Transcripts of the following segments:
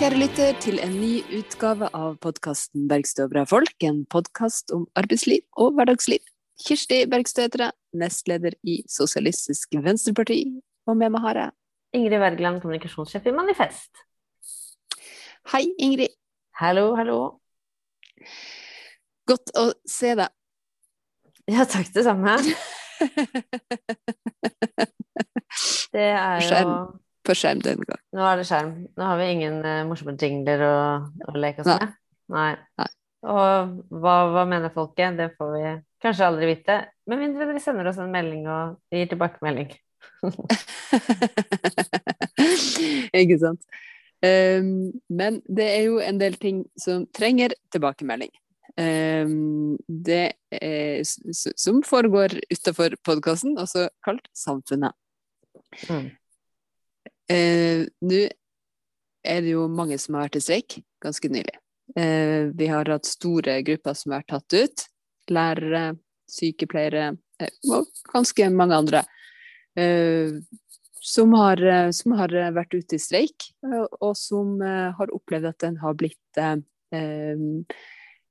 Kjære lytter, til en ny utgave av podkasten 'Bergstø og bra folk'. En podkast om arbeidsliv og hverdagsliv. Kirsti Bergstø heter jeg, nestleder i Sosialistisk Venstreparti. Og med meg har jeg Ingrid Wergeland, kommunikasjonssjef i Manifest. Hei, Ingrid. Hallo, hallo. Godt å se deg. Ja, takk det samme. Det er jo På skjerm den gang. Nå er det skjerm. Nå har vi ingen uh, morsomme jingler å, å leke oss med. Nei. Nei. Og hva, hva mener folket? Det får vi kanskje aldri vite. Med mindre dere sender oss en melding og gir tilbakemelding. Ikke sant. Um, men det er jo en del ting som trenger tilbakemelding. Um, det er, som foregår utafor podkasten, også kalt Samfunnet. Mm. Eh, Nå er det jo mange som har vært i streik ganske nylig. Eh, vi har hatt store grupper som har vært tatt ut. Lærere, sykepleiere eh, og ganske mange andre. Eh, som, har, eh, som har eh, vært ute i streik, og som har opplevd at den har blitt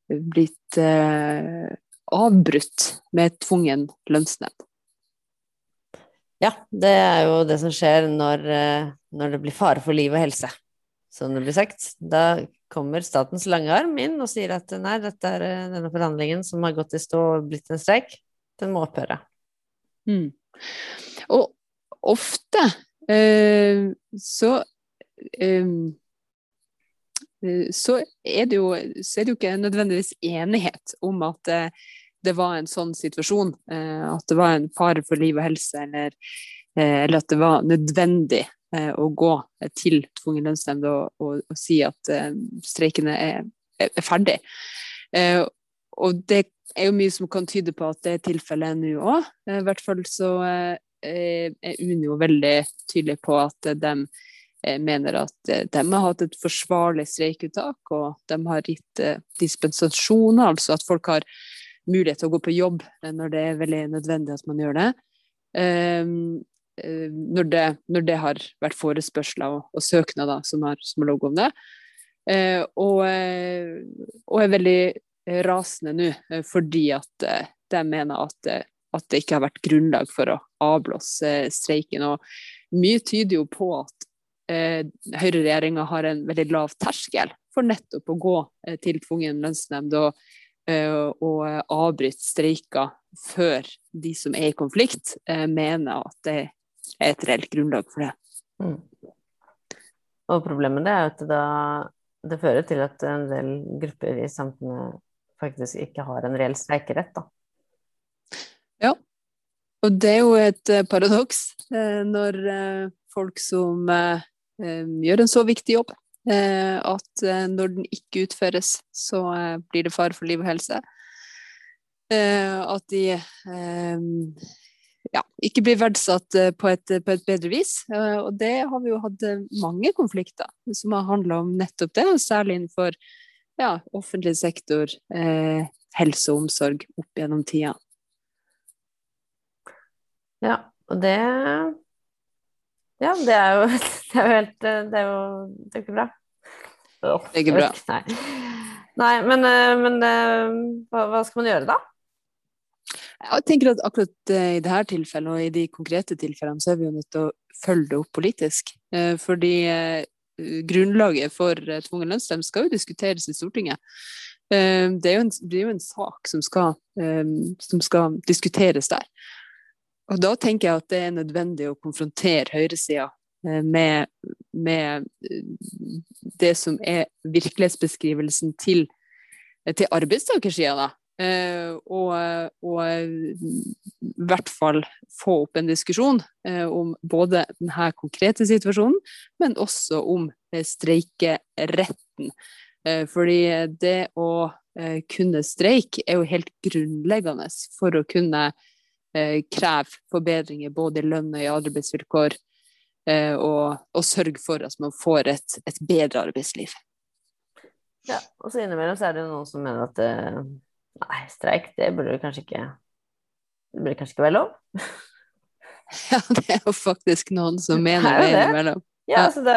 blitt avbrutt med tvungen lønnsnemnd. Ja, det er jo det som skjer når, eh, når det blir fare for liv og helse, som det blir sagt. Da kommer statens lange arm inn og sier at nei, dette er eh, denne forhandlingen som har gått i stå og blitt en streik, den må opphøre. Mm. Og ofte eh, så eh, så er, jo, så er det jo ikke nødvendigvis enighet om at eh, det var en sånn situasjon. Eh, at det var en fare for liv og helse, eller, eh, eller at det var nødvendig eh, å gå til tvungen lønnsnemnd og, og, og si at streikene er, er er ferdig. Og det er jo mye som kan tyde på at det er tilfellet nå òg. I hvert fall så er Unio veldig tydelig på at de mener at de har hatt et forsvarlig streikeuttak, og de har gitt dispensasjoner, altså at folk har mulighet til å gå på jobb eh, når det er veldig nødvendig at man gjør det. Eh, eh, Når det, når det har vært forespørsler og, og søknader som har, som om det. Eh, og, og er veldig rasende nå, fordi at de mener at, at det ikke har vært grunnlag for å avblåse streiken. Og mye tyder jo på at eh, høyreregjeringa har en veldig lav terskel for nettopp å gå til tvungen lønnsnemnd og, og eh, avbryte streiker før de som er i konflikt, eh, mener at det er et reelt grunnlag for det. Mm. Og problemet er at det da det fører til at en del grupper i samfunnet faktisk ikke har en reell streikerett, da. Og det er jo et eh, paradoks når folk som gjør en så viktig jobb, at eh, når den ikke utføres, så eh, blir det fare for liv og helse. Eh, at de eh, ja, ikke blir verdsatt eh, på et, på et bedre vis. Eh, og det har vi jo hatt eh, mange konflikter som har handla om nettopp det, særlig innenfor ja, offentlig sektor, eh, helse og omsorg opp gjennom tida. Ja, og det Ja, det er jo, det er jo helt eh, Det er jo det er ikke bra. Åh, Det bra. Nei, Nei men, eh, men eh, hva, hva skal man gjøre da? Jeg tenker at akkurat eh, i dette tilfellet og i de konkrete tilfellene, så er vi jo nødt til å følge det opp politisk. Fordi grunnlaget for tvungen lønnsnemnd skal jo diskuteres i Stortinget. Det er jo en, det er jo en sak som skal, som skal diskuteres der. Og da tenker jeg at det er nødvendig å konfrontere høyresida med, med eh, det som er virkelighetsbeskrivelsen til, til arbeidstakersida. Eh, og, og i hvert fall få opp en diskusjon eh, om både denne konkrete situasjonen, men også om eh, streikeretten. Eh, fordi det å eh, kunne streike er jo helt grunnleggende for å kunne eh, kreve forbedringer både i lønn og i arbeidsvilkår, eh, og, og sørge for at man får et, et bedre arbeidsliv. Ja, og så innimellom så er det noen som mener at eh, nei, streik, det burde kanskje ikke Det burde kanskje ikke være lov. Ja, det er jo faktisk noen som mener Er det det innimellom. Ja, altså det,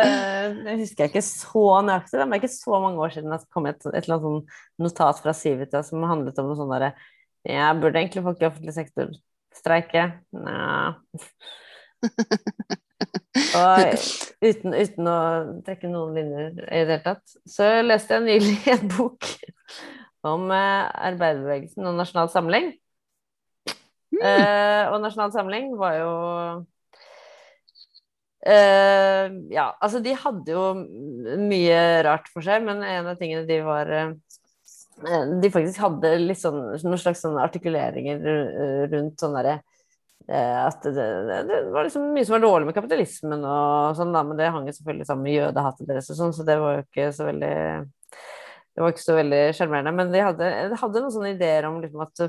det husker jeg ikke så nøyaktig. Det var ikke så mange år siden det kom et, et eller annet sånn notat fra Civita som handlet om noe sånn derre Jeg burde egentlig folk i offentlig sektor streike? Nja Og uten, uten, å trekke noen linjer i det hele tatt, så leste jeg nylig en bok om eh, arbeiderbevegelsen og Nasjonal Samling. Mm. Eh, og Nasjonal Samling var jo eh, Ja, altså de hadde jo mye rart for seg, men en av tingene de var eh, De faktisk hadde litt sånn, noen slags sånne artikuleringer rundt sånn derre Eh, at det, det, det, var liksom mye som var dårlig med kapitalismen og sånn, da, men det hang jo selvfølgelig sammen med jødehatet deres og sånn, så det var jo ikke så veldig det var ikke så veldig sjarmerende, men de hadde, de hadde, noen sånne ideer om liksom at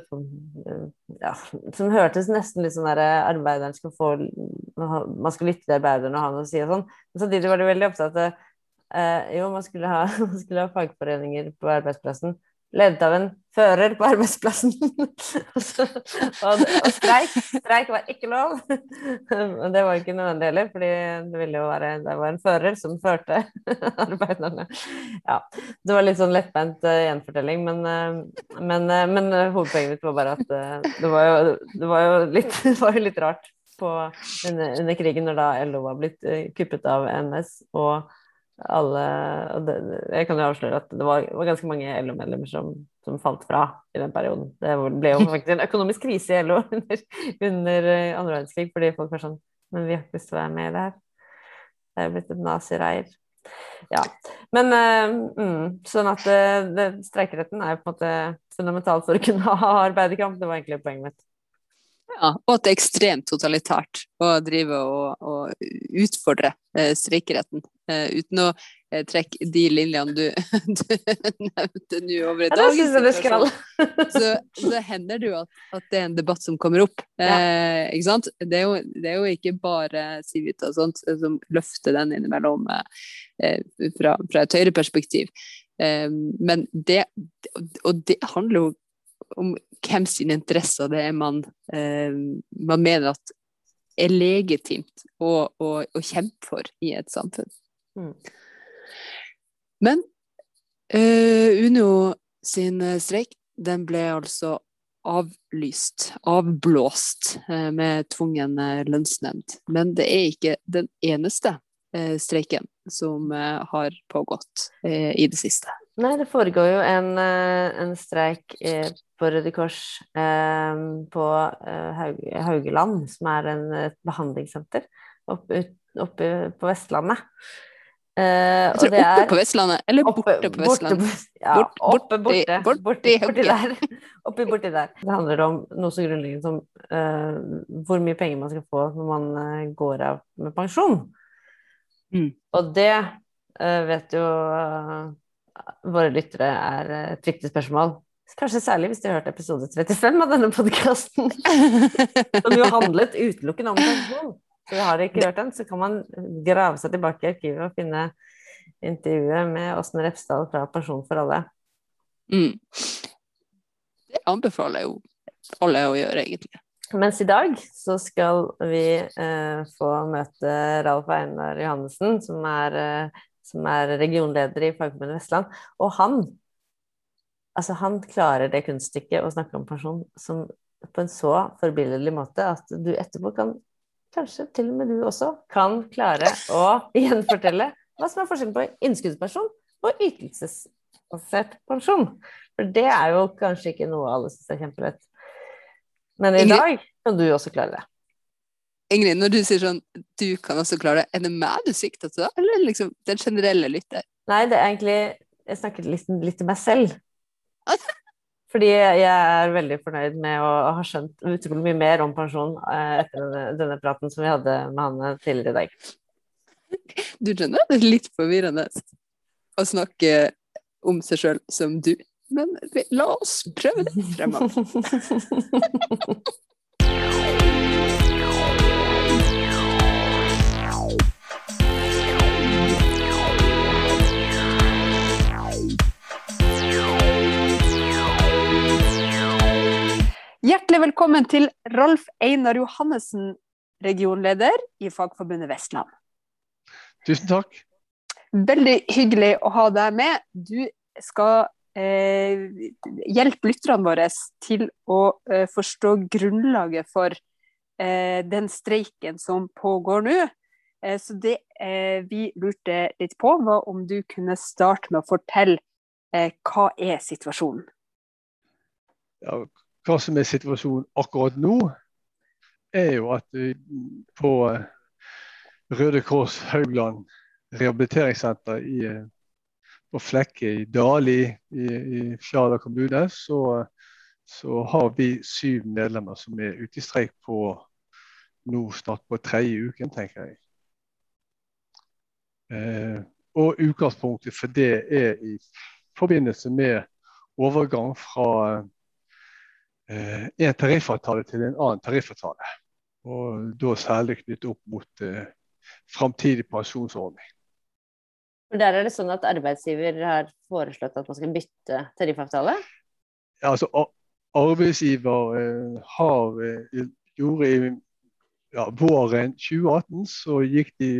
ja, Som hørtes nesten litt sånn der arbeideren skal få Man skal lytte til arbeideren og ha noe å si og sånn. Men samtidig var de veldig opptatt av eh, jo, man skulle, ha, man skulle ha fagforeninger på arbeidsplassen ledet av en fører på arbeidsplassen. og, og streik, streik var ikke lov. Men det var ikke nødvendig heller, fordi det være det var en fører som førte arbeiderne. Ja, det var litt sånn lettbeint uh, gjenfortelling, men, uh, men, uh, men hovedpoenget mitt var bare at det var, jo, det, var jo litt, det var jo litt rart på, under, under, krigen, når da LO var blitt kuppet av NS. og alle det, Jeg kan jo avsløre at det var, var ganske mange LO-medlemmer som, som, falt fra i den perioden. Det ble jo faktisk en økonomisk krise i LO under, under eh, andre verdenskrig, fordi folk var sånn Men vi har ikke lyst til å være med i det her. Det er blitt et nazireir. Ja. Men uh, mm, sånn at det, det, streikeretten er jo på en måte fundamentalt for å kunne ha arbeiderkamp. Det var egentlig poenget mitt. Ja, og at det er ekstremt totalitært å drive og, og utfordre eh, streikeretten. Eh, uten å eh, trekke de linjene du, du nevnte nå over i ja, dagens skal så, så hender det jo at, at, det er en debatt som kommer opp. Ja. Eh, ikke sant? Det er, jo, det er, jo, ikke bare Civita og sånt som løfter den innimellom eh, fra, fra et høyreperspektiv. Eh, men det, og det handler jo om hvem sine interesser det er man, eh, man mener at er legitimt å, å, å, kjempe for i et samfunn. Mm. Men eh, Uno sin streik, den ble altså avlyst, avblåst, eh, med tvungen eh, lønnsnemnd. Men det er ikke den eneste eh, streiken som eh, har pågått i det siste. Nei, det foregår jo en, en streik på Røde Kors eh, på eh, Haugeland, som er en, et behandlingssenter oppe, oppe på Vestlandet. Eh, jeg tror oppe på Vestlandet, eller borte oppe, på Vestlandet? Borte, ja, bort, oppe, borte, borte, borte der. Oppi borti der. Det handler om noe så grunnleggende som uh, hvor mye penger man skal få når man går av med pensjon. Mm. Og det vet jo våre lyttere er et viktig spørsmål. Kanskje særlig hvis de har hørt episode 35 av denne podkasten. som jo handlet utelukkende om pensjon. Så har de ikke hørt den, så kan man grave seg tilbake i arkivet og finne intervjuet med Åsne Repsdal fra Pensjon for alle. Mm. Det anbefaler jo alle å gjøre, egentlig. Mens i dag så skal vi eh, få møte Ralf Einar Johannessen, som er, eh, som er regionleder i Fagforbundet Vestland. Og han Altså, han klarer det kunststykket å snakke om pensjon som, på en så forbilledlig måte at du etterpå kan Kanskje til og med du også kan klare å gjenfortelle hva som er forskjellen på innskuddspensjon og ytelsesbasert pensjon. For det er jo kanskje ikke noe alle syns er kjempelett. Men i dag kan du også klare det. Ingrid, når du sier sånn 'du kan også klare det', er det meg du sikter til, da, eller liksom den generelle lytter? Nei, det er egentlig Jeg snakker litt, litt til meg selv. Fordi jeg er veldig fornøyd med å ha skjønt utrolig mye mer om pensjon eh, etter denne, denne, praten som vi hadde med han tidligere i dag. Du skjønner, det er litt forvirrende å snakke om seg sjøl som du, men la oss prøve det fremover. Hjertelig velkommen til Rolf Einar Johannessen, regionleder i Fagforbundet Vestland. Tusen takk. Veldig hyggelig å ha deg med. Du skal eh, hjelpe lytterne våre til å eh, forstå grunnlaget for eh, den streiken som pågår nå. Eh, så det eh, vi lurte litt på, var om du kunne starte med å fortelle eh, hva er situasjonen? Ja, hva som er situasjonen akkurat nå, er jo at vi på Røde Kors Haugland rehabiliteringssenter i, på Flekke i Dali i, i Fjala kommune, så, så, har vi syv medlemmer som er ute i streik på nå snart på tredje uken, tenker jeg. Eh, og utgangspunktet for det er i forbindelse med overgang fra eh, en tariffavtale til en annen tariffavtale. Og da særlig knyttet opp mot eh, framtidig pensjonsordning. Der er det sånn at arbeidsgiver har foreslått at man skal bytte tariffavtale? Ja, altså arbeidsgiver eh, har eh, gjorde i ja, våren 2018 så gikk de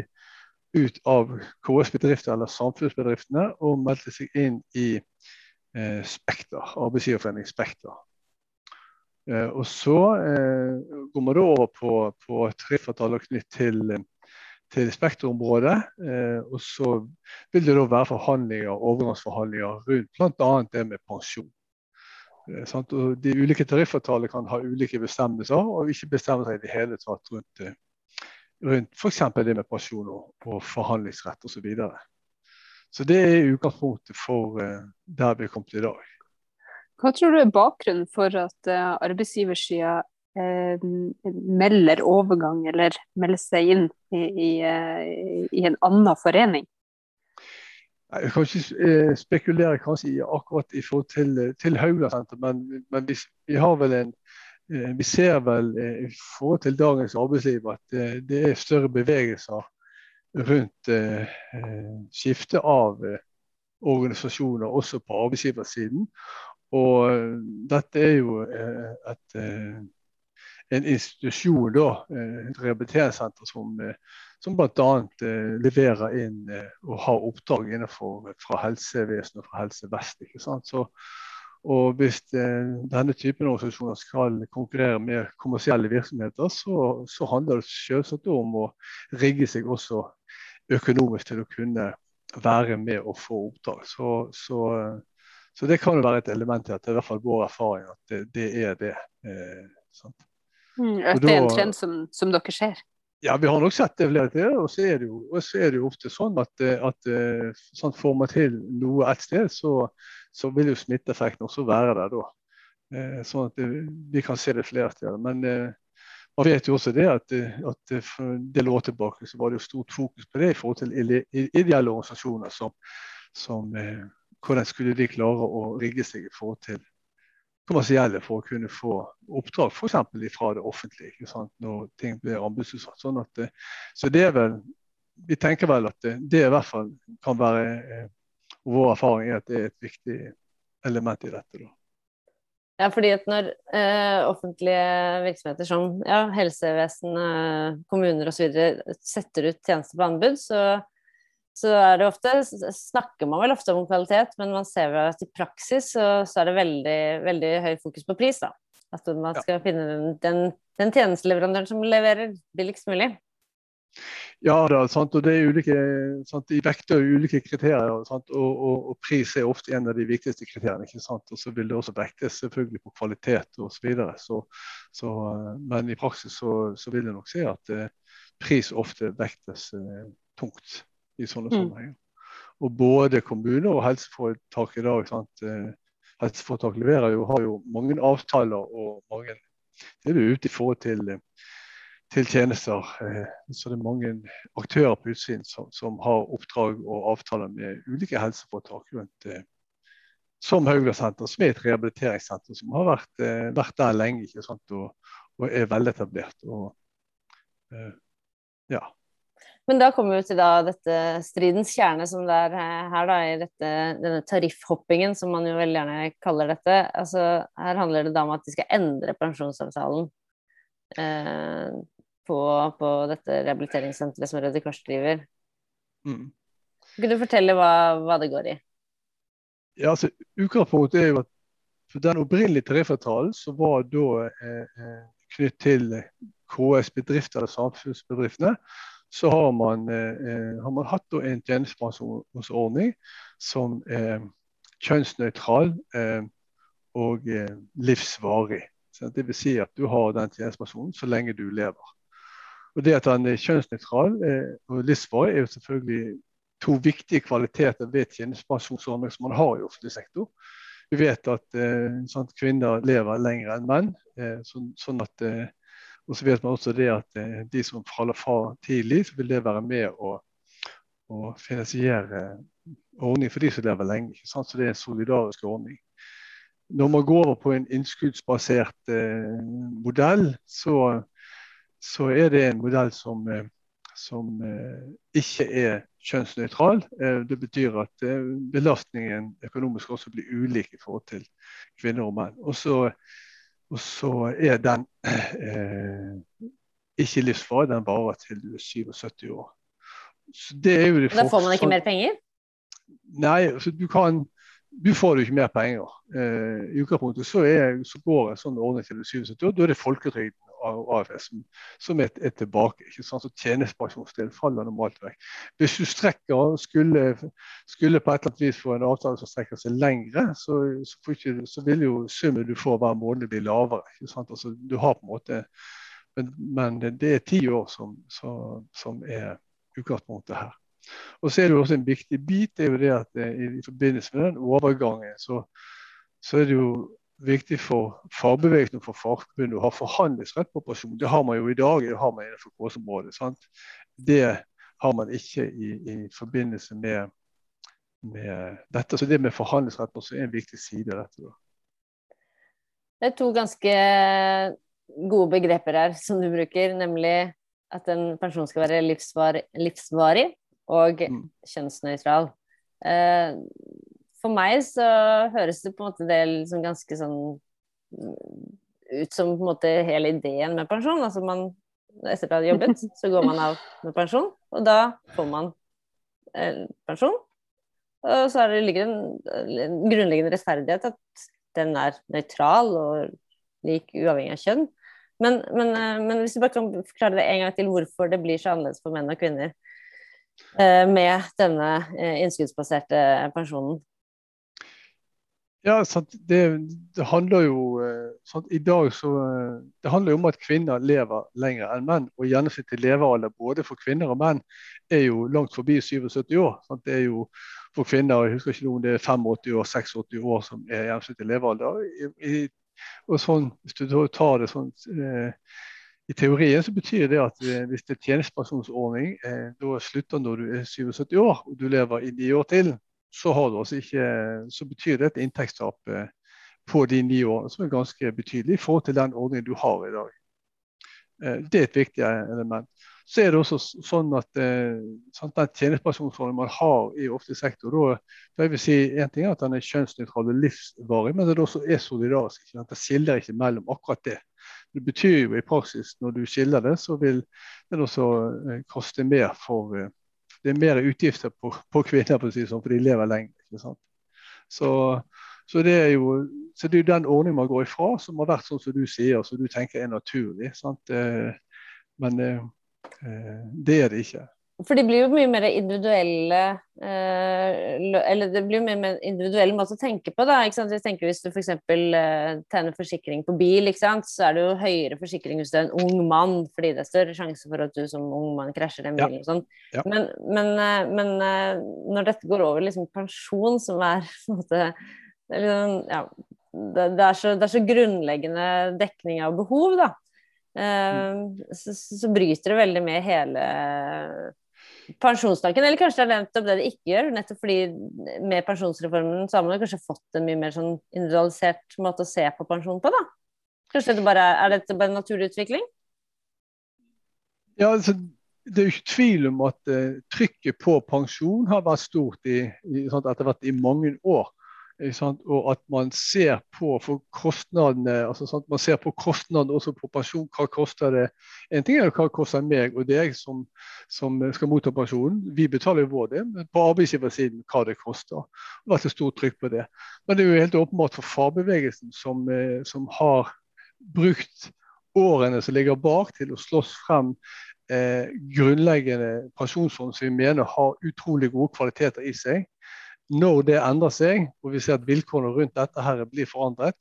ut av KS-bedrifter eller samfunnsbedriftene og meldte seg inn i eh, Spekter, arbeidsgiverforening Spekter. Eh, og så eh, går man da over på, på tariffavtaler knyttet til til Spekterområdet. Eh, og så vil det da være forhandlinger, overgangsforhandlinger rundt bl.a. det med pensjon. De ulike tariffavtalene kan ha ulike bestemmelser, og ikke bestemmelser i det hele tatt rundt, rundt f.eks. det med pensjon og, og forhandlingsrett osv. Så, videre. så det er utgangspunktet for der vi er kommet i dag. Hva tror du er bakgrunnen for at uh, arbeidsgiversida eh, melder overgang eller melder seg inn i, i, eh, i en annen forening? Jeg kan ikke eh, spekulere kanskje i akkurat i forhold til, til Hauglandsenteret, men, men vi, vi, har vel en eh, vi ser vel i forhold til dagens arbeidsliv at det er større bevegelser rundt eh, skifte av eh, organisasjoner også på arbeidsgiversiden. Og dette er jo et en institusjon, da, eh, et rehabiliteringssenter som, eh, som bl.a. Eh, leverer inn og har oppdrag innenfor fra helsevesenet og fra Helse Vest. ikke sant? Så, og Hvis denne typen organisasjoner skal konkurrere med kommersielle virksomheter, så, så handler det selvsagt om å rigge seg også økonomisk til å kunne være med og få oppdrag. Så, så, så det kan jo være et element i at det er i hvert fall vår erfaring at det, det er det. Eh? Mm, at det er en trend som, som, dere ser? Ja, vi har nok sett det flere steder. Og så er det jo, er det jo ofte sånn at, eh, at eh, sånn får man til noe et sted, så, så vil jo smitteeffekten også være der da. Eh, sånn at vi kan se det flere steder. Men man vet jo også det at, at for en del år tilbake så var det jo stort fokus på det i forhold til ideelle organisasjoner som, som hvordan skulle de klare å rigge seg i forhold til kommersielle for å kunne få oppdrag f.eks. fra det offentlige når ting blir anbudsutsatt. Sånn at, så det er vel, Vi tenker vel at det, det i hvert fall kan være eh, Vår erfaring er at det er et viktig element i dette. da. Ja, fordi at når eh, offentlige virksomheter som ja, helsevesen, eh, kommuner osv. setter ut tjenester på anbud, så så er det ofte, snakker man vel ofte om kvalitet, men man ser vel at i praksis så, så er det veldig, veldig høy fokus på pris. da. At man skal ja. finne den, den, den, tjenesteleverandøren som leverer billigst mulig. Ja, da, sant? og det er ulike, sant? de vekter ulike kriterier. Og, og, og, pris er ofte en av de viktigste kriteriene. ikke sant? Og så vil det også vektes selvfølgelig på kvalitet osv. Så, så, men i praksis så, så vil jeg nok si at eh, pris ofte vektes eh, tungt i sånne mm. sammenhenger. Og både kommuner og helseforetak i dag sant? Eh, helseforetak leverer jo, har jo mange avtaler og mange det er jo ute i forhold til, til tjenester. Eh, så det er mange aktører på utsiden som, som har oppdrag og avtaler med ulike helseforetak rundt som Hauglandsenter, som er et rehabiliteringssenter som har vært, vært der lenge ikke sant? Og, og er veletablert. Og, ja. Men da kommer vi til da dette stridens kjerne, som det er her, da, i dette, denne tariffhoppingen, som man jo veldig gjerne kaller dette. Altså, her handler det da om at de skal endre pensjonsavtalen eh, på, på, dette rehabiliteringssenteret som Røde Kors driver. Mm. Kan du fortelle hva, hva det går i? Ja, altså, Utgangspunktet er jo at for den opprinnelige tariffavtalen som var da eh, eh knyttet til KS bedrifter eller samfunnsbedriftene, så har man, eh, har man hatt en tjenestepensjonsordning som er kjønnsnøytral eh, og eh, livsvarig. Det vil si at du har den tjenestepensjonen så lenge du lever. Og Det at den er kjønnsnøytral eh, og livsvarig, er jo selvfølgelig to viktige kvaliteter ved tjenestepensjonsordningen som man har i offentlig sektor. Vi vet at eh, sånn, kvinner lever lenger enn menn. Eh, så, sånn at, eh, og så vet man også det at eh, de som faller fra tidlig, så vil det være med å, å finansiere ordning for de som lever lenge. Så det er en solidarisk ordning. Når man går over på en innskuddsbasert eh, modell, så, så, er det en modell som, eh, ikke er kjønnsnøytral. Eh, det betyr at eh, belastningen økonomisk også blir ulik i forhold til kvinner og menn. Og så, og så er den eh, ikke livsfarlig, den varer til du er 77 år. Så det er jo det da får man ikke mer penger? Nei, altså du kan du får jo ikke mer penger. Eh, I utgangspunktet så, er, så går en sånn ordning til 77 år. Da er det folketrygden AFS som, er, er, tilbake. ikke sant? Så Tjenestepensjonsdelen faller normalt vekk. Hvis du strekker, skulle, skulle, på et eller annet vis få en avtale som strekker seg lengre, så, så, ikke, så vil jo summen du får hver måned bli lavere. ikke sant? Altså, du har på en måte, men, men det er ti år som, så, som er utgangspunktet her. Og så er det jo også en viktig bit det er jo det at eh, i, i forbindelse med den overgangen så, så er det jo viktig for fagbevegelsen og for Fagforbundet å ha forhandlingsrett på operasjon. Det har man jo i dag det har man innenfor KS-området. Det har man ikke i, i forbindelse med, med, dette. Så det med forhandlingsrett også er en viktig side av dette. Det er to ganske gode begreper her som du bruker, nemlig at en pensjon skal være livsvarig, livsvarig og mm. kjønnsnøytral. Eh, for meg så høres det på en måte det liksom ganske sånn ut som på en måte hele ideen med pensjon. Altså man, etter å ha jobbet, så går man av med pensjon, og da får man eh, pensjon. Og så det, ligger det en, en grunnleggende rettferdighet at den er nøytral og lik uavhengig av kjønn. Men, men, eh, men, hvis du bare kan forklare det en gang til hvorfor det blir så annerledes for menn og kvinner eh, med denne eh, innskuddsbaserte pensjonen. Ja, det, det, handler jo eh, sant? I dag så eh, Det handler jo om at kvinner lever lenger enn menn. Og gjennomsnittlig levealder både for kvinner og menn er jo langt forbi 77 år. Sant? Det er jo for kvinner jeg husker ikke om det er 85 år, 86 år som er gjennomsnittlig levealder. I, i, og sånn, Hvis du tar det sånn eh, i teorien så betyr det at eh, hvis det er tjenestepensjonsordning, eh, da slutter når du er 77 år og du lever i ni år til, så, altså ikke, så, betyr det et inntektstap eh, på de ni årene som er ganske betydelig i forhold til den ordningen du har i dag. Eh, det er et viktig element. Så er det også sånn at sånn den tjenestepensjonsordningen man har i offentlig sektor, da, vil si en ting er at den er kjønnsnøytral og livsvarig, men det også er solidarisk. Ikke? Det skiller ikke mellom akkurat det. Det betyr jo i praksis når du skiller det, så vil den også koste mer for det er mer utgifter på, på kvinner, på si sånn, for de lever lenger. Så, så, det er jo så det er den ordningen man går ifra, som har vært sånn som du sier, som du tenker er naturlig. Sant? Eh, men eh, eh, det er det ikke. For de blir jo mye mer individuelle eh, Eller det blir jo mye mer individuell måte å tenke på, da. Jeg tenker Hvis du f.eks. Eh, tegner forsikring på bil, så er det jo høyere forsikring hvis du er en ung mann, fordi det er større sjanse for at du som ung mann krasjer den bilen. Ja. og sånn. Ja. Men, men, eh, men, eh, når dette går over liksom pensjon, som er på en måte liksom, ja, det, det, er så, det er så grunnleggende dekning av behov, da. Uh, så, så, bryter det veldig med hele pensjonstanken, eller kanskje det er nettopp det det ikke gjør. Nettopp fordi med pensjonsreformen så har man kanskje fått en mye mer sånn individualisert måte å se på pensjon på, da. Kanskje det bare, Er dette bare en naturlig utvikling? Ja, altså, det er jo ikke tvil om at uh, trykket på pensjon har vært stort i, i, sånn etter hvert i mange år. Og at man ser på kostnadene altså sant? man ser på kostnadene også på pensjon. Hva koster det? En ting er hva koster meg og deg som, som skal motta pensjonen. Vi betaler jo vår del, men på arbeidsgiversiden hva det koster. Det har vært et stort trykk på det. Men det er jo helt åpenbart for fagbevegelsen, som, eh, som har brukt årene som ligger bak til å slåss frem eh, grunnleggende pensjonsfond som vi mener har utrolig gode kvaliteter i seg når det endrer seg, og vi ser at vilkårene rundt dette her blir forandret,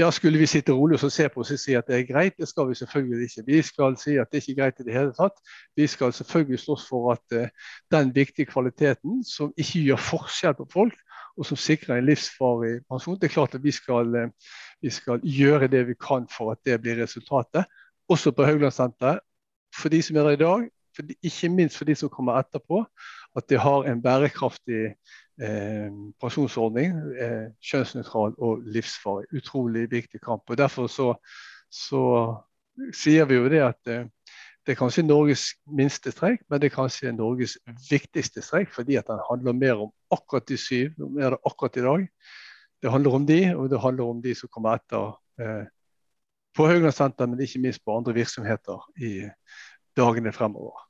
ja, skulle vi sitte rolig og se på oss og si at det er greit? Det skal vi selvfølgelig ikke. Vi skal si at det ikke er greit i det hele tatt. Vi skal selvfølgelig slåss for at uh, den viktige kvaliteten som ikke gjør forskjell på folk, og som sikrer en livsvarig pensjon, det er klart at vi skal, uh, vi skal gjøre det vi kan for at det blir resultatet. Også på Hauglandsenteret. For de som er der i dag, de, ikke minst for de som kommer etterpå at de har en bærekraftig eh, pensjonsordning. Eh, kjønnsnøytral og livsfarlig. Utrolig viktig kamp. og Derfor så, så sier vi jo det at eh, det er kanskje Norges minste streik, men det er kanskje Norges viktigste streik, fordi at den handler mer om akkurat de syv, mer akkurat i dag. Det handler om de, og det handler om de som kommer etter eh, på Hauglandssenteret, men ikke minst på andre virksomheter i dagene fremover.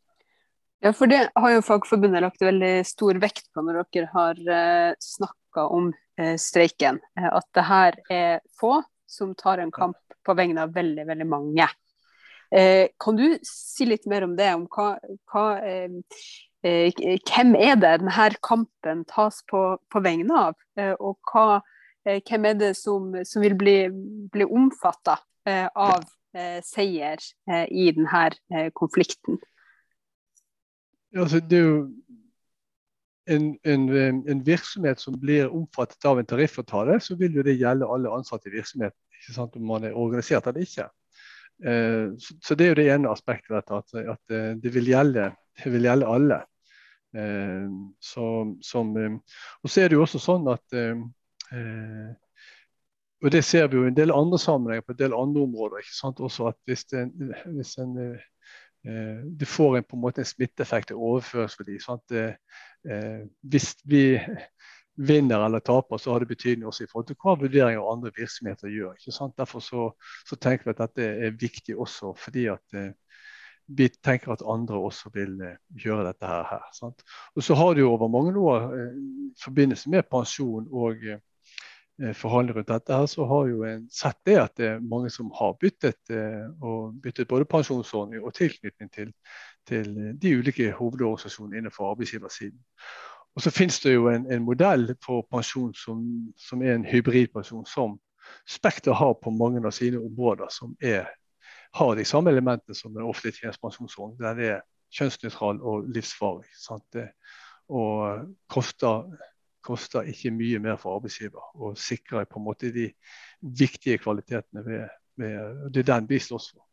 Ja, for det har jo Fagforbundet lagt veldig stor vekt på når dere har eh, snakka om eh, streiken. Eh, at det her er få som tar en kamp på vegne av veldig, veldig mange. Eh, kan du si litt mer om det? Om hva, hva eh, eh hvem er det denne kampen tas på, på vegne av? Og hva, hvem er det som, som vil bli, bli omfatta av seier i denne konflikten? Altså, det er jo en, en, en, virksomhet som blir omfattet av en tariffavtale, så vil jo det gjelde alle ansatte i virksomheten. Om man er organisert eller ikke. Eh, så, så, Det er jo det ene aspektet ved dette, at, at eh, det, vil gjelde, det, vil gjelde, alle. Eh, så, som, eh, og så er det jo også sånn at eh, eh, og Det ser vi jo i en del andre sammenhenger på en del andre områder. ikke sant, også at Hvis en, hvis en Eh, du får en, på en måte en smitteeffekt og overføringsverdi. Sant? Eh, hvis vi vinner eller taper, så har det betydning også i forhold til hva vurderinger andre virksomheter gjør. Derfor så, så, tenker vi at dette er viktig også fordi at eh, vi tenker at andre også vil eh, gjøre dette her. her? Og så har det jo over mange år eh, forbindelse med pensjon og eh, Eh, forhandler rundt dette, her, så har jo en sett det at det er mange som har byttet, eh, og byttet både pensjonsordning og tilknytning til, til de ulike hovedorganisasjonene innenfor arbeidsgiversiden. Og så finnes det jo en, en modell for pensjon som, som, er en hybridpensjon, som Spekter har på mange av sine områder, som er, har de samme elementene som den offentlige tjenestepensjonsordning. Den er kjønnsnøytral og livsfarlig. Sant? Og koster koster ikke mye mer for arbeidsgiver, og sikrer på en måte de viktige kvalitetene ved, ved Det er den vi slåss for.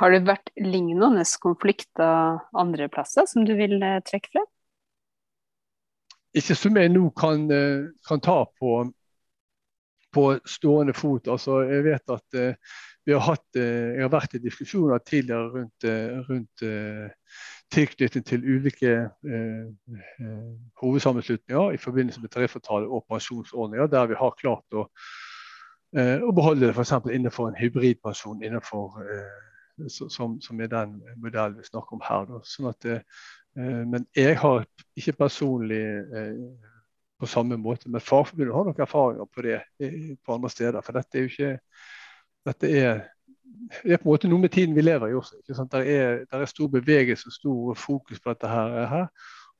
Har det vært lignende konflikter andre plasser som du vil eh, trekke frem? Ikke som jeg nå kan, eh, kan ta på, på, stående fot. Altså, jeg vet at uh, vi har hatt, uh, jeg har vært i diskusjoner tidligere rundt, uh, rundt tilknytning til ulike eh, eh, hovedsammenslutninger i forbindelse med tariffavtale og pensjonsordninger, der vi har klart å, eh, å beholde det f.eks. innenfor en hybridpensjon, innenfor, eh, som, som, er den modellen vi snakker om her. Sånn at, eh, men jeg har ikke personlig eh, på samme måte, men Fagforbundet har nok erfaringer på det på andre steder. For dette er jo ikke dette er er på en måte noe med tiden vi lever i også. Der, er, der er stor bevegelse og stor fokus på dette her. her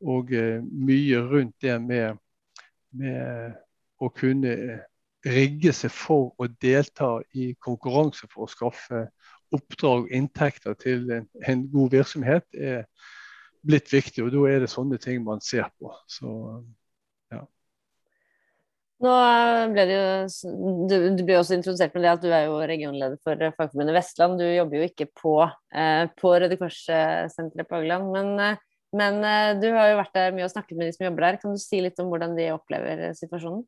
og uh, mye rundt det med, med, å kunne rigge seg for å delta i konkurranse for å skaffe oppdrag og inntekter til en, en, god virksomhet, er blitt viktig. Og da er det sånne ting man ser på. Så nå ble det jo, du, du ble også introdusert med det at du er jo regionleder for Fagforbundet Vestland. Du jobber jo ikke på, eh, på Røde Kors-senteret på Haugland, men, eh, men, eh, du har jo vært der mye og snakket med de som jobber der. Kan du si litt om hvordan de opplever situasjonen?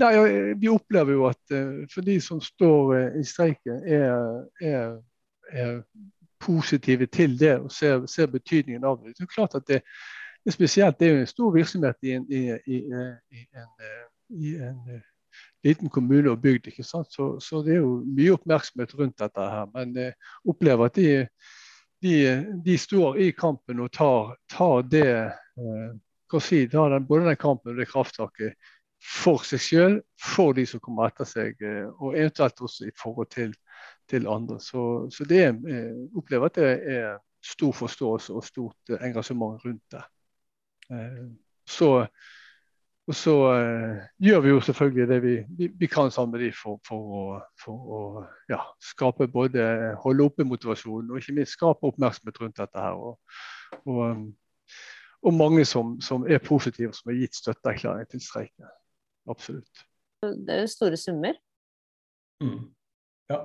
Nei, Vi opplever jo at for de som står i streiken, er, er, er positive til det og ser, ser betydningen av det. Det er klart at det, det er spesielt, det er jo en stor virksomhet i en, i, i, i en, en liten kommune og bygd. ikke sant? Så, så, det er jo mye oppmerksomhet rundt dette her. Men jeg opplever at de, de, de står i kampen og tar, tar det hva si, tar den, både den kampen og det krafttaket for seg selv, for de som kommer etter seg, eh, og eventuelt også i forhold til, til andre. Så, så det jeg eh, opplever at det er stor forståelse og stort engasjement rundt det. Så og så uh, gjør vi jo selvfølgelig det vi, vi, vi kan sammen med dem for, for, å, for å ja, skape både holde oppe motivasjonen og ikke minst skape oppmerksomhet rundt dette her. Og, og, um, og mange som, som, er positive, som har gitt støtteerklæring til streiken. Absolutt. Det er jo store summer. Mm. Ja.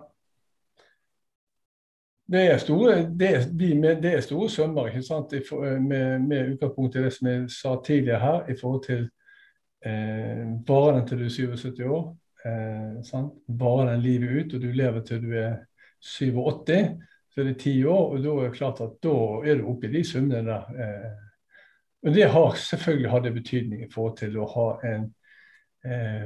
Det er store, det er, det er store summer ikke sant? Med, med utgangspunkt i det som jeg sa tidligere her, i forhold til eh, bare den til du er 77 år. Eh, sant? Bare den livet ut, og du lever til du er 87, så er det ti år. Og da er det klart at da er du oppe i de summene der. Eh, og det har selvfølgelig hatt betydning i forhold til å ha en eh,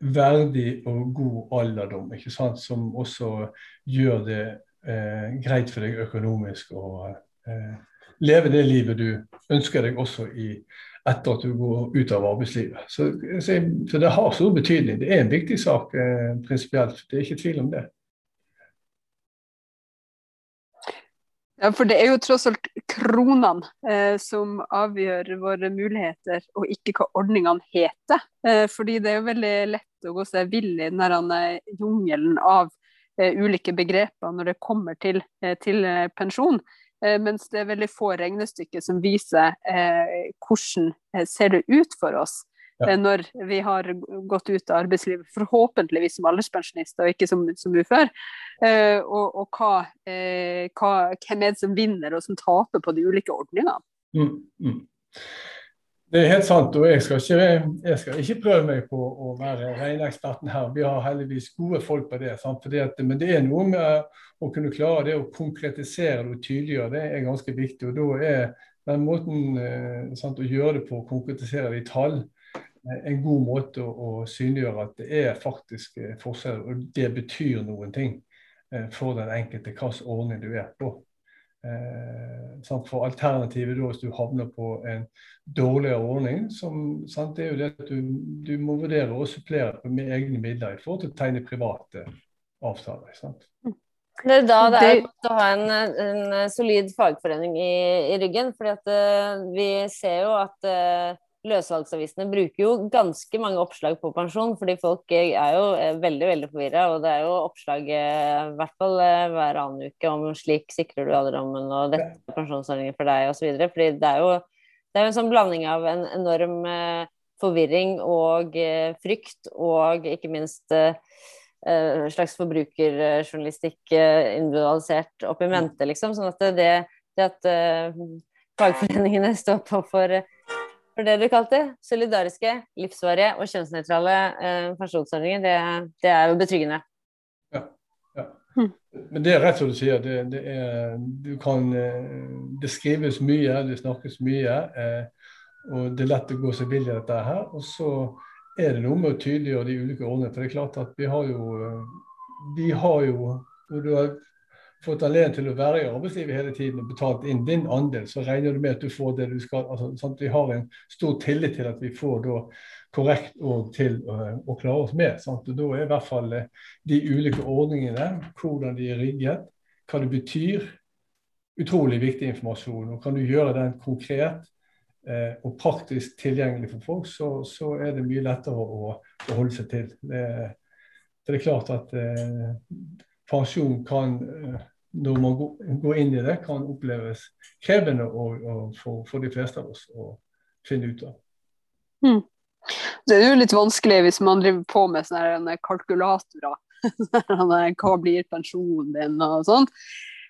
verdig og god alderdom, ikke sant? som også gjør det eh, greit for deg økonomisk å eh, leve det livet du ønsker deg også i etter at du går ut av arbeidslivet. Så, så, så det har stor betydning. Det er en viktig sak eh, prinsipielt. Det er ikke tvil om det. Ja, for det er jo tross alt kronene eh, som avgjør våre muligheter, og ikke hva ordningene heter. Eh, fordi det er jo veldig lett å gå seg vill i den eh, jungelen av ulike begreper når det kommer til, eh, til pensjon. Eh, mens det er veldig få regnestykker som viser eh, hvordan eh, ser det ut for oss ja. når vi har gått ut av arbeidslivet, forhåpentligvis som alderspensjonister og ikke som, som ufør. og, og hva, hva, hvem er det som vinner og som taper på de ulike ordningene. Mm, mm. Det er helt sant, og jeg skal, ikke, jeg skal ikke prøve meg på å være regneeksperten her. Vi har heldigvis gode folk på det. At, men det er noe med å kunne klare det å konkretisere det og tydeliggjøre. Det er ganske viktig. og Da er den måten eh, sant, å gjøre det på, å konkretisere det i tall, eh, en god måte å, å synliggjøre at det er faktisk forskjeller, forskjell, og det betyr noen ting for den enkelte hvilken ordning du er på. Eh, for alternativet da, hvis du havner på en dårligere ordning, som, sant, det er jo det at du, du må vurdere å supplere med egne midler i forhold til å tegne private avtaler. Sant? Det er da det er godt å ha en, en solid fagforening i, i ryggen. fordi uh, vi ser jo at løssalgsavisene bruker jo ganske mange oppslag på pensjon, fordi folk er jo eh, veldig veldig forvirra. Og det er jo oppslag eh, i hvert fall eh, hver annen uke om slik sikrer du alderdommen og dette er pensjonsordningen for deg osv. Fordi det er jo det er en sånn blanding av en enorm forvirring og frykt og ikke minst slags forbrukerjournalistikk individualisert opp i mente, liksom. Sånn at det, det at fagforeningene står på for for det du kalte solidariske, livsvarige og kjønnsnøytrale eh, pensjonsordninger, det, det, er jo betryggende. Ja. ja. Mm. Men det er rett som du sier. Det, det, er, du kan, eh, det skrives mye, det snakkes mye. Eh, og det er lett å gå seg vill i dette her. Og så er det noe med å tydeliggjøre de ulike ordningene. For det er klart at vi har jo Vi har jo når du har fått anledning til å være i arbeidslivet hele tiden og betalt inn din andel, så regner du med at du får det du skal. Altså, sånn vi har en stor tillit til at vi får da korrekt og til å, å klare oss med. Sant? Og Da er i hvert fall eh, de ulike ordningene, hvordan de er rigget, hva det betyr, utrolig viktig informasjon. og Kan du gjøre den konkret eh, og praktisk tilgjengelig for folk, så, så, er det mye lettere å, å holde seg til. Det, det er klart at eh, pensjon kan eh, når man går inn i det, kan oppleves krevende for, for, de fleste av oss å finne ut av. Mm. Det er jo litt vanskelig hvis man driver på med sånne kalkulatorer. Hva blir pensjonen din og sånn.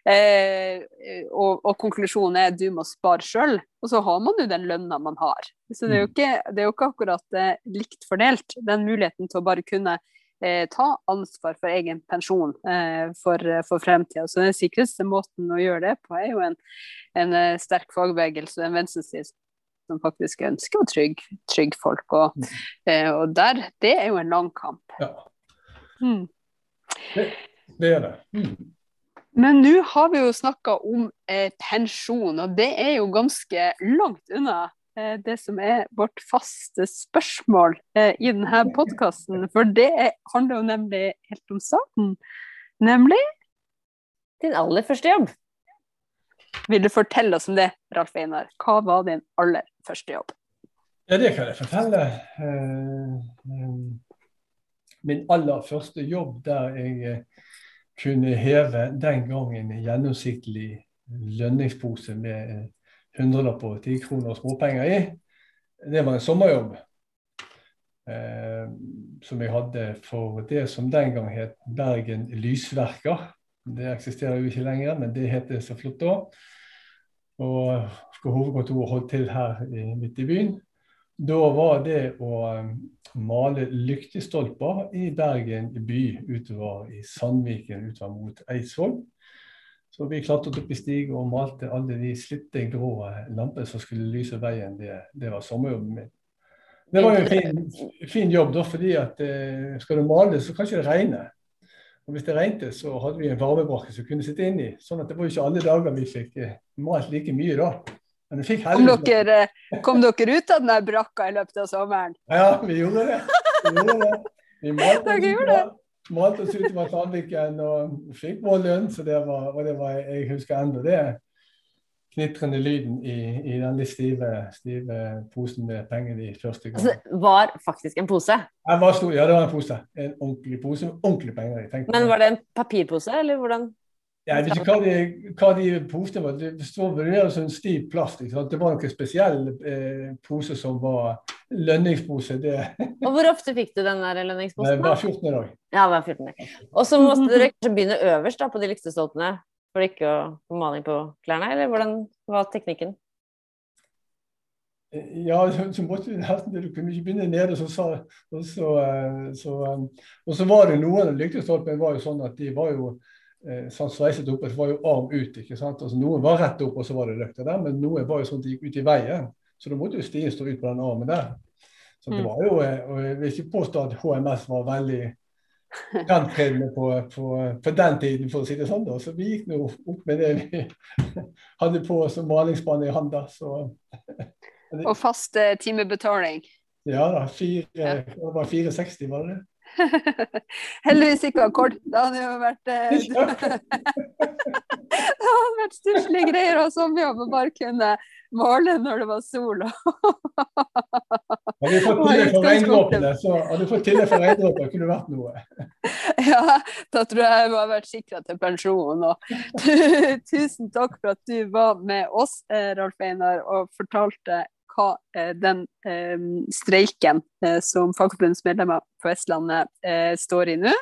Eh, og, og, konklusjonen er du må spare sjøl, og så har man jo den lønna man har. Så det er jo mm. ikke, det er jo ikke akkurat eh, likt fordelt. Den muligheten til å bare kunne eh, ta ansvar for egen pensjon eh, for, for fremtida. Så den sikreste måten å gjøre det på, er jo en, en sterk fagbevegelse, en venstreside som faktisk ønsker å trygge, trygg folk. Og, mm. og, der, det er jo en lang kamp. Ja. Mm. Det, det, er det. Mm. Men nå har vi jo snakka om eh, pensjon, og det er jo ganske langt unna eh, det som er vårt faste spørsmål eh, i denne podkasten. For det handler jo nemlig helt om starten. Nemlig Din aller første jobb. Vil du fortelle oss om det, Ralf Einar? Hva var din aller første jobb? Ja, det kan jeg fortelle. Eh, eh, min aller første jobb der jeg eh, kunne heve den gangen en gjennomsnittlig lønningspose med hundrelapp og ti kroner og småpenger i, det var en sommerjobb. Eh, som jeg hadde for det som den gang het Bergen Lysverker. Det eksisterer jo ikke lenger, men det het det så flott da. Og hovedkontoret holdt til her midt i byen. Da var det å um, male lyktestolper i Bergen by utover i Sandviken utover mot Eidsvoll. Så vi klatret opp i stig og malte alle de slitte grå lampene som skulle lyse veien. Det, det var sommerjobben min. Det var jo en fin, fin jobb, da, fordi at eh, skal du male, så kan ikke det regne. Og Hvis det regnet, så hadde vi en varmebrakke som kunne sitte inni. Sånn at det var ikke alle dager vi fikk eh, malt like mye da. Men vi fikk kom, dere, eh, kom dere ut av den brakka i løpet av sommeren? Ja, vi gjorde det. Vi, gjorde det. vi malte, oss ut, malte oss utover Sandviken og fikk vår lønn, så det var, og det var, jeg husker ennå det knitrende lyden i, i den litt stive, stive, posen med penger i første gang. Altså, det var faktisk en pose? Var stor, ja, det var en pose. En ordentlig pose med ordentlige penger i. Men var det en papirpose, eller hvordan? Jeg vet ikke hva de, hva de posene var. Det står vel sånn stiv plast. Det var noen spesiell eh, pose som var lønningspose. Det. Og hvor ofte fikk du den der lønningsposen? Hver 14. dag. Ja, hver 14. dag. Og så måtte dere kanskje begynne øverst da, på de lykstestolpene for ikke å få maling på klærne, eller hvordan var teknikken? Ja, så måtte du nesten Du kunne ikke begynne nede. Så, så, så, så, og så var det noen av lyktestolpene var jo sånn at de var jo eh, sånn sveiset opp, det var jo arm ut. ikke sant? Altså, noen var rett opp, og så var det løkta der, men noen var jo sånn at de gikk ut i veien. Så da måtte jo stien stå ut på den armen der. Så det mm. var jo, eh, og Jeg vil ikke påstå at HMS var veldig fremtredende på, på, på, den tiden, for å si det sånn. da. Så vi gikk nå opp med det vi hadde på som malingsbane i handa. Og fast eh, timebetaling? Ja da. Fire, ja. Det var 460, var det det? Heldigvis ikke akkord. Det hadde jo vært eh, Det hadde vært stusslige greier å sommerjobbe bare kunne male når det var sol. hadde du fått tillegg for regndråpene, så hadde du fått tillegg for regndråper, kunne det vært noe. ja, da tror jeg jeg må ha vært sikra til pensjon. Tusen takk for at du var med oss, eh, Ralf Einar, og fortalte hva eh, den eh, streiken som Fagforbundsmedlemmer på Vestlandet står i nå.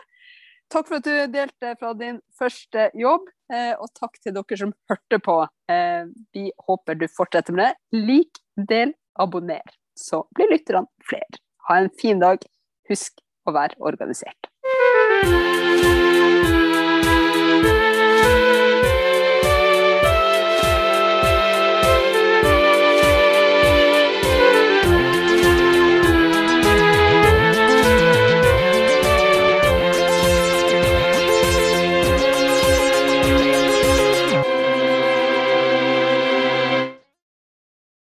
Takk for at du delte fra din første jobb, og takk til dere som hørte på. Vi håper du fortsetter med det. Lik, del, abonner, så blir lytterne flere. Ha en fin dag. Husk å være organisert.